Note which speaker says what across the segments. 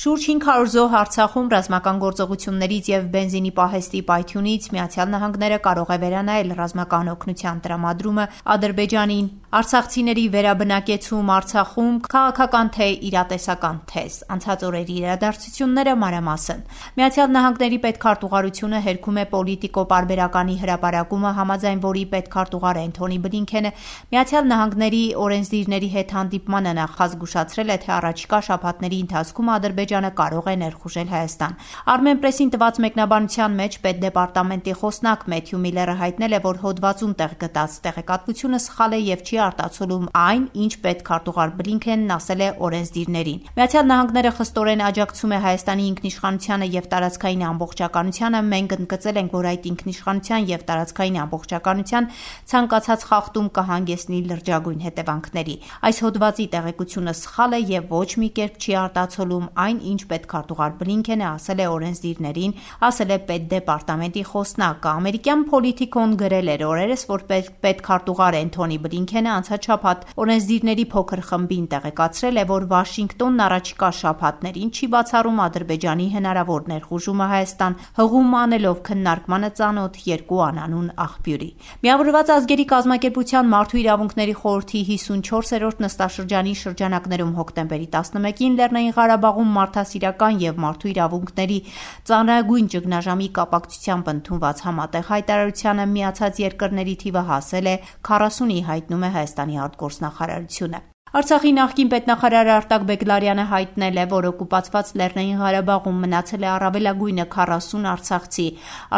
Speaker 1: Շուրջ 500 զոհ Արցախում ռազմական գործողություններից եւ բենզինի պահեստի պայթյունից ԱՄՆ-ը կարող է վերանայել ռազմական օգնության տրամադրումը Ադրբեջանին։ Արցախցիների վերաբնակեցում Արցախում քաղաքական թե իրատեսական թեզ։ Անցած օրերի իրադարձությունները մանրամասն։ ԱՄՆ-ի պետքարտուղարությունը հերքում է պոլիտիկո պարբերականի հրապարակումը, համաձայն որի պետքարտուղար Էնթոնի Բլինքենը ԱՄՆ-ի օրենսդիրների հետ հանդիպմանը նախ զգուշացրել է, թե առաջիկա շաբաթների ընթացքում Ադրբեջանը կարող է ներխուժել Հայաստան։ Armenpress-ին տված մեկնաբանության մեջ պետդեպարտամենտի խոսնակ Մեթյու Միլլերը հայտնել է, որ հոդվածում տեղ գտած տեղեկատվությունը սխալ է եւ չի արտացոլում այն, ինչ պետքարտուղար Բլինքենն ասել է օրենսդիրներին։ ԱՄՆ-ը խստորեն աջակցում է Հայաստանի ինքնիշխանությանը եւ տարածքային ամբողջականությանը։ Մենք ընդգծել ենք, որ այդ ինքնիշխանության եւ տարածքային ամբողջականության ցանկացած խախտում կհանգեցնի լրջագույն հետևանքների։ Այս հոդվածի տեղեկությունը սխալ է եւ ոչ մի կերպ չի արտացոլում այն, ինչ պետքարտուղար Բլինքենը ասել է օրենսդիրներին, ասել է պետդեպարտամենտի խոսնակը։ Ամերիկյան Politico-ն գրել էր. Օրերս, որ պետքարտուղար Էնթոնի Բլինքենը անցած շաբաթ օրենսդիրների փոքր խմբին տեղեկացրել է, որ Վաշինգտոնն առաջիկա շաբաթներին չի բացառում Ադրբեջանի հնարավոր ներխուժումը Հայաստան, հղում անելով քննարկմանը ծանոթ երկու անանուն աղբյուրի։ Միավորված ազգերի կազմակերպության Մարդու իրավունքների խորհրդի 54-րդ նստաշրջանի շրջանակներում հոկտեմբերի 11-ին Լեռնային Ղարաբաղում մարդասիրական եւ մարդու իրավունքների ծանրագույն ճգնաժամի կապակցությամբ ընդունված համատեղ հայտարարությանը միացած երկրների թիվը հասել է 40-ի, հայտնում է Հայաստանի արտգործնախարարությունը։ Արցախի նախկին պետնախարար Արտակ Բեգլարյանը հայտնել է, որ օկուպացված Լեռնային Ղարաբաղում մնացել է առավելագույնը 40 արցախցի։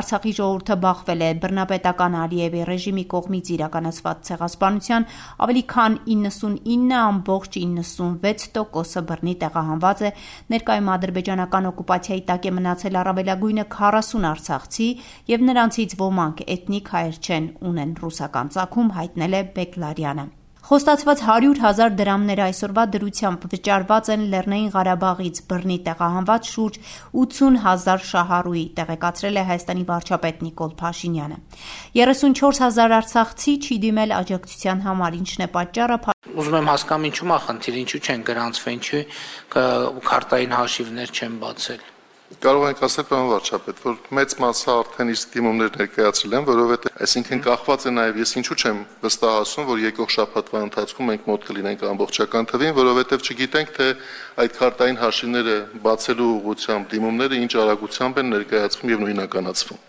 Speaker 1: Արցախի ժողովուրդը բախվել է բռնապետական Ալիևի ռեժիմի կողմից իրականացված ցեղասպանության, ավելի քան 99.96%-ը բռնի տեղահանված է։ Ներկայում ադրբեջանական օկուպացիայի տակ է մնացել առավելագույնը 40 արցախցի, եւ նրանցից ոմանք էթնիկ հայեր չեն, ունեն ռուսական ծագում, հայտնել է Բեգլարյանը։ Խոստացված 100 հազար դրամները այսօրվա դրությամբ վճարված են Լեռնային Ղարաբաղից բռնի տեղահանված շուրջ 80 հազար շահառուի, տեղեկացրել է Հայաստանի վարչապետ Նիկոլ Փաշինյանը։ 34 հազար արցախցի չի դիմել աջակցության համար, ինչն է պատճառը
Speaker 2: Ուզում եմ հասկանամ ինչու՞մ է խնդիր, ինչու չեն գրանցվել, ինչու քարտային հաշիվներ չեն բացել։
Speaker 3: Կարող ենք ասել, պարոն վարչապետ, որ մեծ մասը արդեն իսկ դիմումներ ներկայացրել են, որովհետև այսինքն կախված է նաև ես ինչու չեմ վստահացնում, որ եկող շաբաթվա ընթացքում մենք մոտ կլինենք ամբողջական թվին, որովհետև չգիտենք թե այդ քարտային հաշիվները բացելու ուղղությամբ դիմումները ինչ արագությամբ են ներկայացվում եւ նույնականացվում։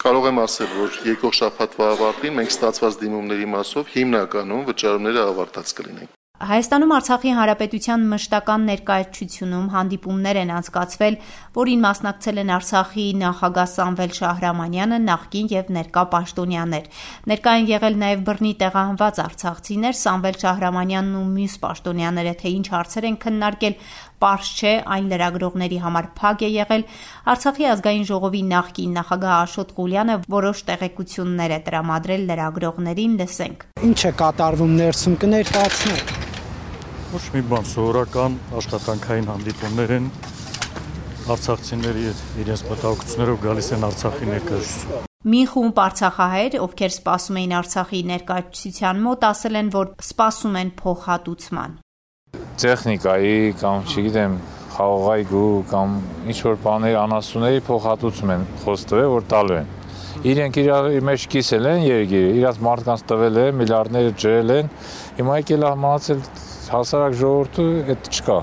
Speaker 3: Կարող եմ ասել, որ եկող շաբաթվա ավարտին մենք ստացված դիմումների մասով հիմնականում վճարումները ավարտած կլինենք։
Speaker 1: Հայաստանում Արցախի Հանրապետության մշտական ներկայացությունում հանդիպումներ են անցկացվել, որին մասնակցել են Արցախի նախագահ Սամվել Շահրամանյանը, նախկին եւ ներկա պաշտոնյաներ։ Ներկա են եղել նաեւ բռնի տեղահանված արցախցիներ Սամվել Շահրամանյանն ու մյուս պաշտոնյաները, թե ինչ հարցեր են քննարկել, Պարզ չէ, այն լրագրողների համար փակ է եղել։ Արցախի ազգային ժողովի նախկին նախագահ Աշոտ Ղուլյանը որոշ տեղեկություններ է տրամադրել լրագրողներին, լսենք։
Speaker 4: Ինչ է կատարվում ներսում կներկայացնեք։
Speaker 5: Ոչ մի բան, սովորական աշխատանքային հանդիպումներ են արցախցիների հետ իրենց մտահոգություններով գալիս են Արցախի ներկայացում։
Speaker 1: Մի խումբ արցախահայեր, ովքեր սպասում էին Արցախի ներկայացության մոտ, ասել են, որ սպասում են փոխհատուցման
Speaker 6: տեխնիկայի կամ չգիտեմ խաղողայգու կամ ինչ որ բաներ անասունների փոխհատուցում են խոստվել որ տալու են իրենք իրար մեջ կիսել են երգիրը իրաց մարդկանց տվել են միլիարդները ջրել են հիմա եկել է մահացել հասարակ ժողովուրդը այդ չկա։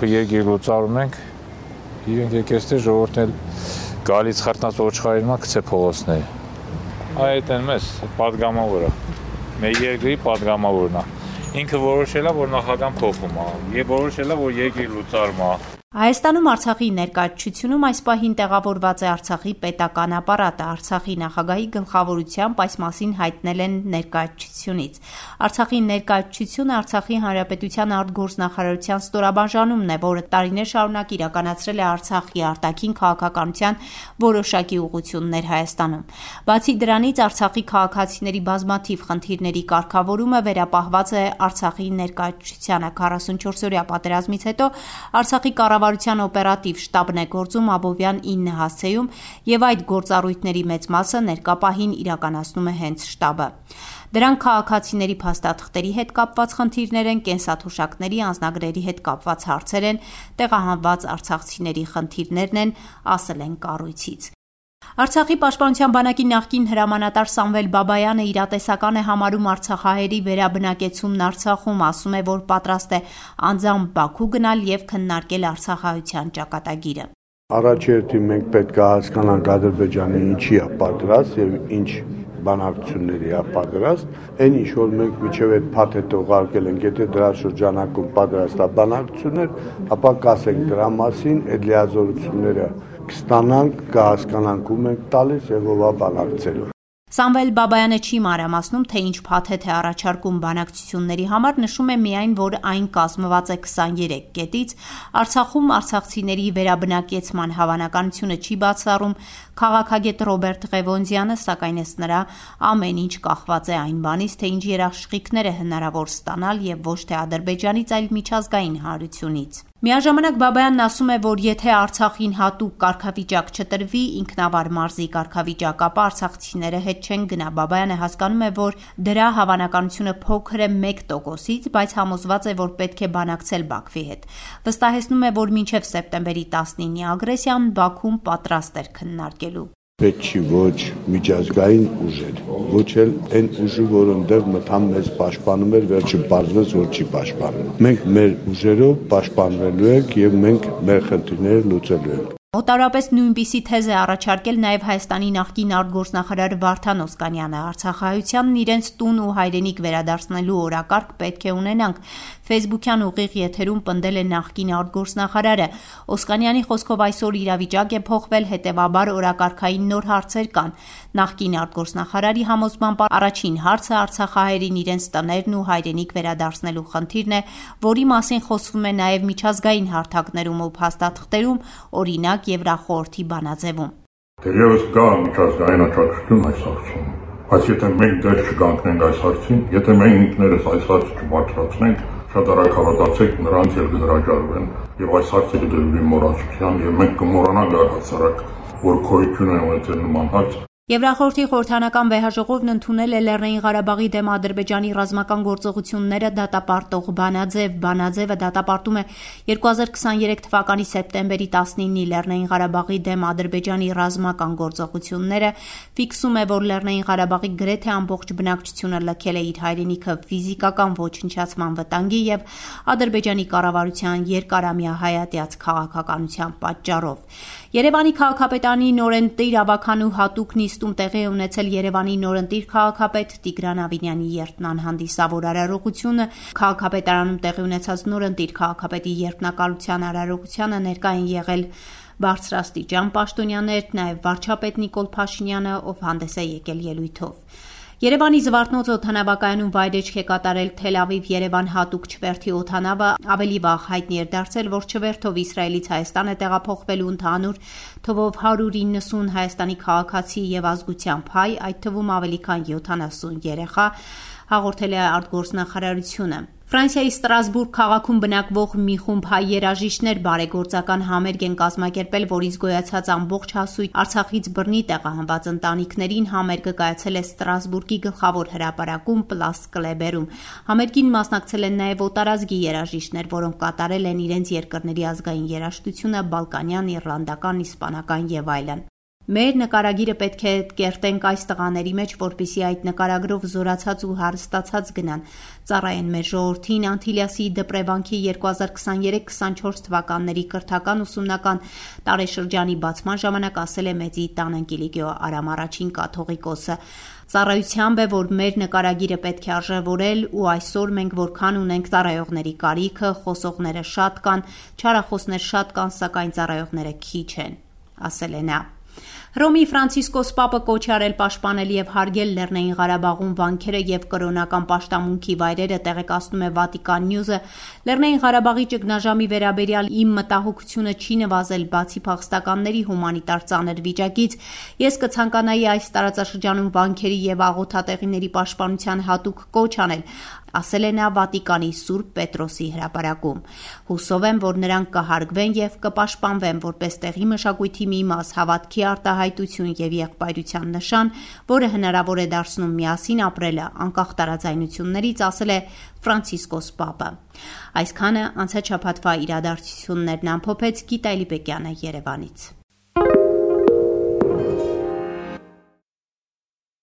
Speaker 6: Փեգի լուծարում ենք, իրենք եկեստե ժողովուրդն էլ գալից խրտնած ոչխարին մա գցե փողոցներ։ Այդ են մեզ падգամավորը։ Մեր երկրի падգամավորն է։ Ինքը որոշել է, որ նախագահան փոխում է, եւ որոշել է, որ երկրի լուծարում է։
Speaker 1: Հայաստանում Արցախի ներկայացությունում այս պահին տեղավորված է Արցախի պետական ապարատը։ Արցախի նախագահի գլխավորությամբ այս մասին հայտնել են ներկայացությունից։ Արցախի ներկայացությունը Արցախի Հանրապետության արտգործնախարարության ստորաբաժանումն է, որը տարիներ շարունակ իրականացրել է Արցախի արտաքին քաղաքականության որոշակի ուղղություններ Հայաստանում։ Բացի դրանից Արցախի քաղաքացիների բազմաթիվ խնդիրների կարգավորումը վերապահված է Արցախի ներկայացությանը 44-օրյա պատերազմից հետո Արցախի կառավարությունը կառավարության օպերատիվ շտաբն է գործում Աբովյան 9 հասցեում եւ այդ գործառույթների մեծ մասը ներկապահին իրականացնում է հենց շտաբը։ Դրանք քաղաքացիների փաստաթղթերի հետ կապված խնդիրներ են, կենսաթոշակների անձնագրերի հետ կապված հարցեր են, տեղահանված արցախցիների խնդիրներն են, ասել են կառույցից։ Արցախի պաշտպանության բանակի նախկին հրամանատար Սամվել Բաբայանը իրատեսական է համարում արցախահայերի վերաբնակեցումն Արցախում, ասում է, որ պատրաստ է անձամբ Բաքու գնալ եւ քննարկել արցախահայության ճակատագիրը։
Speaker 7: Առաջերտի մենք պետք է հասկանանք Ադրբեջանը ինչի է պատրաստ եւ ինչ բանակցությունների է պատրաստ, այն ինչ որ մենք միջև այդ փաթեթը ուղարկել ենք, եթե դրա շրջանակում պատրաստ է բանակցություններ, ապա կասենք դրա մասին, այդ լիազորությունները կստանանք, կհասկանանք ում ենք տալիս եւ ովա բանակցելու։
Speaker 1: Սամվել Բաբայանը չի մանրամասնում, թե ինչ փաթեթ է առաջարկում բանակցությունների համար, նշում է միայն, որ այն կազմված է 23 կետից, Արցախում արցախցիների վերաբնակեցման հավանականությունը չի բացառում, քաղաքագետ Ռոբերտ Ղևոնդյանը, սակայն ըստ նրա ամեն ինչ կախված է այն բանից, թե ինչ երաշխիքներ է հնարավոր ստանալ եւ ոչ թե Ադրբեջանից, այլ միջազգային հանրությունից։ Միաժամանակ Բաբայանն ասում է, որ եթե Արցախին հատուկ կարգավիճակ չտրվի, ինքնավար մարզի կարգավիճակ, ապա արցախցիները հետ չեն գնա։ Բաբայանը հասկանում է, որ դրա հավանականությունը փոքր է 1%-ից, բայց համոզված է, որ պետք է բանակցել Բաքվի հետ։ Վստահեցնում է, որ մինչև սեպտեմբերի 19-ի ագրեսիան Բաքուն պատրաստ էր քննարկելու
Speaker 7: պետք չի ոչ միջազգային ուժեր, ոչ էլ այն ուժը, որ ընդեղ մտան մեզ պաշտպանում էր, վերջը բարձրաց, որ չի պաշտպանում։ Մենք մեր ուժերով պաշտպանվելու ենք եւ մենք մեր խնդիրները լուծելու ենք։
Speaker 1: Մոտարապես նույնպիսի թեզ է առաջարկել նաև Հայաստանի նախկին արտգործնախարար Վարդան Օսկանյանը։ Արցախահայությանն իրենց տուն ու հայրենիք վերադարձնելու օրակարգ պետք է ունենանք։ Facebook-յան ուղիղ եթերում պնդել է նախկին արտգործնախարարը։ Օսկանյանի խոսքով այսօր իրավիճակ է փոխվել, հետևաբար օրակարգային նոր հարցեր կան։ Նախկին արտգործնախարարի համոզմամբ առաջին հարցը Արցախահայերին իրենց տներն ու հայրենիք վերադարձնելու խնդիրն է, որի մասին խոսվում է նաև միջազգային հարթակներում ու փաստաթղթերում, օրինակ օրինակ Եվրախորհրդի բանաձևում։
Speaker 8: Դերևս կա միջազգային աջակցություն այս հարցում, բայց եթե մենք դեր չգանքնենք այս հարցին, եթե մենք ինքներս այս հարցը չբարձրացնենք, շատ արագ հավատացեք նրանց էլ կհրաժարվեն եւ այս հարցը կդրվի մոռացության եւ մենք կմոռանանք առհասարակ որ քոյություն է ունեցել նման հարց
Speaker 1: Եվրախորհրդի խորհրդանական վեհաժողովն ընդունել է Լեռնային Ղարաբաղի դեմ Ադրբեջանի ռազմական գործողությունները դատապարտող բանաձև։ Բանաձևը դատապարտում է 2023 թվականի սեպտեմբերի 19-ի Լեռնային Ղարաբաղի դեմ Ադրբեջանի ռազմական գործողությունները, ֆիքսում է, որ Լեռնային Ղարաբաղի գրեթե ամբողջ բնակչությունը լքել է իր հայրենիքը ֆիզիկական ոչնչացման վտանգի եւ Ադրբեջանի կառավարության երկարամյա հայատյաց քաղաքականության պատճառով։ Երևանի քաղաքապետանի նորենտիր ավականու հատուկ նիստ նիստում տեղի է ունեցել Երևանի նորընտիր քաղաքապետ Տիգրան Ավինյանի երթնանհանդիսավոր արարողությունը, քաղաքապետարանում տեղի ունեցած նորընտիր քաղաքապետի երթնակալության արարողությանը ներկա են եղել բարձրաստիճան պաշտոնյաներ, նաև վարչապետ Նիկոլ Փաշինյանը, ով հանդես է եկել ելույթով։ Երևանի Զվարթնոց օթանավակայանում վայրեջք է կատարել Թել Ավիվ-Երևան հատուկ չվերթի օթանավը, ավելի վաղ հայտնի էր դարձել, որ չվերթով Իսրայելից Հայաստան է տեղափոխվելու ընդհանուր թվով 190 Հայաստանի քաղաքացի եւ ազգությամբ հայ, այդ թվում ավելի քան 70 երեխա, հաղորդել է արտգործնախարարությունը։ Ֆրանսիայի Ստրասբուրգ քաղաքում բնակվող մի խումբ հայ երաժիշտներ բարեգործական համերգ են կազմակերպել, որից գոյացած ամբողջ հասույթ Արցախից բռնի տեղահանված ընտանիքներին համերգը կայացել է Ստրասբուրգի գլխավոր հրապարակում Պլաս Կլեբերում։ Համերգին մասնակցել են նաև օտարազգի երաժիշտներ, որոնք կատարել են իրենց երկրների ազգային երաժշտությունը բալկանյան, իռլանդական, իսպանական եւ այլն։ Մեր նկարագիրը պետք է կերտենք այս տղաների մեջ, որպիսի այդ նկարագրով զորացած ու հարստացած գնան։ Ծառայեն մեր ժողովրդին Անտիլիասի դպրեվանքի 2023-24 թվականների կրթական ուսումնական տարեշրջանի բացման ժամանակ ասել է մեծի տան Անկիլիգիո Արամ առաջին կաթողիկոսը։ Ծառայությամբ է, որ մեր նկարագիրը պետք է արժևորել ու այսօր մենք որքան ունենք ծառայողների կարիքը, խոսողները շատ կան, չարախոսներ շատ կան, սակայն ծառայողները քիչ են, ասել է նա։ Հռոմի Ֆրանցիսկոս Պապը կոչ արել պաշտպանել եւ հարգել Լեռնային Ղարաբաղում վանքերը եւ կրոնական պաշտամունքի վայրերը տեղեկացնում է Վատիկան Նյուզը։ Լեռնային Ղարաբաղի ճգնաժամի վերաբերյալ իմ մտահոգությունը չի նվազել բացի փախստականների հումանիտար ծանր վիճակից։ Ես կցանկանայի այս տարածաշրջանում վանքերի եւ աղոթատեղիների պաշտպանության հատուկ կոչ անել։ ասել է նա Վատիկանի Սուրբ Պետրոսի հրապարակում։ Հուսով եմ, որ նրանք կհարգվեն եւ կպաշտպանվեն որպես տեղի մշակույթի մի մաս, հավատքի արտահայտություն եւ եղբայրության նշան, որը հնարավոր է դարձնում միասին ապրելը անկախ տարաձայնություններից, ասել է Ֆրանցիսկոս Պապը։ Այսքանը անցած շաբաթվա իրադարձություններն ամփոփեց Գիտալի Բեկյանը Երևանից։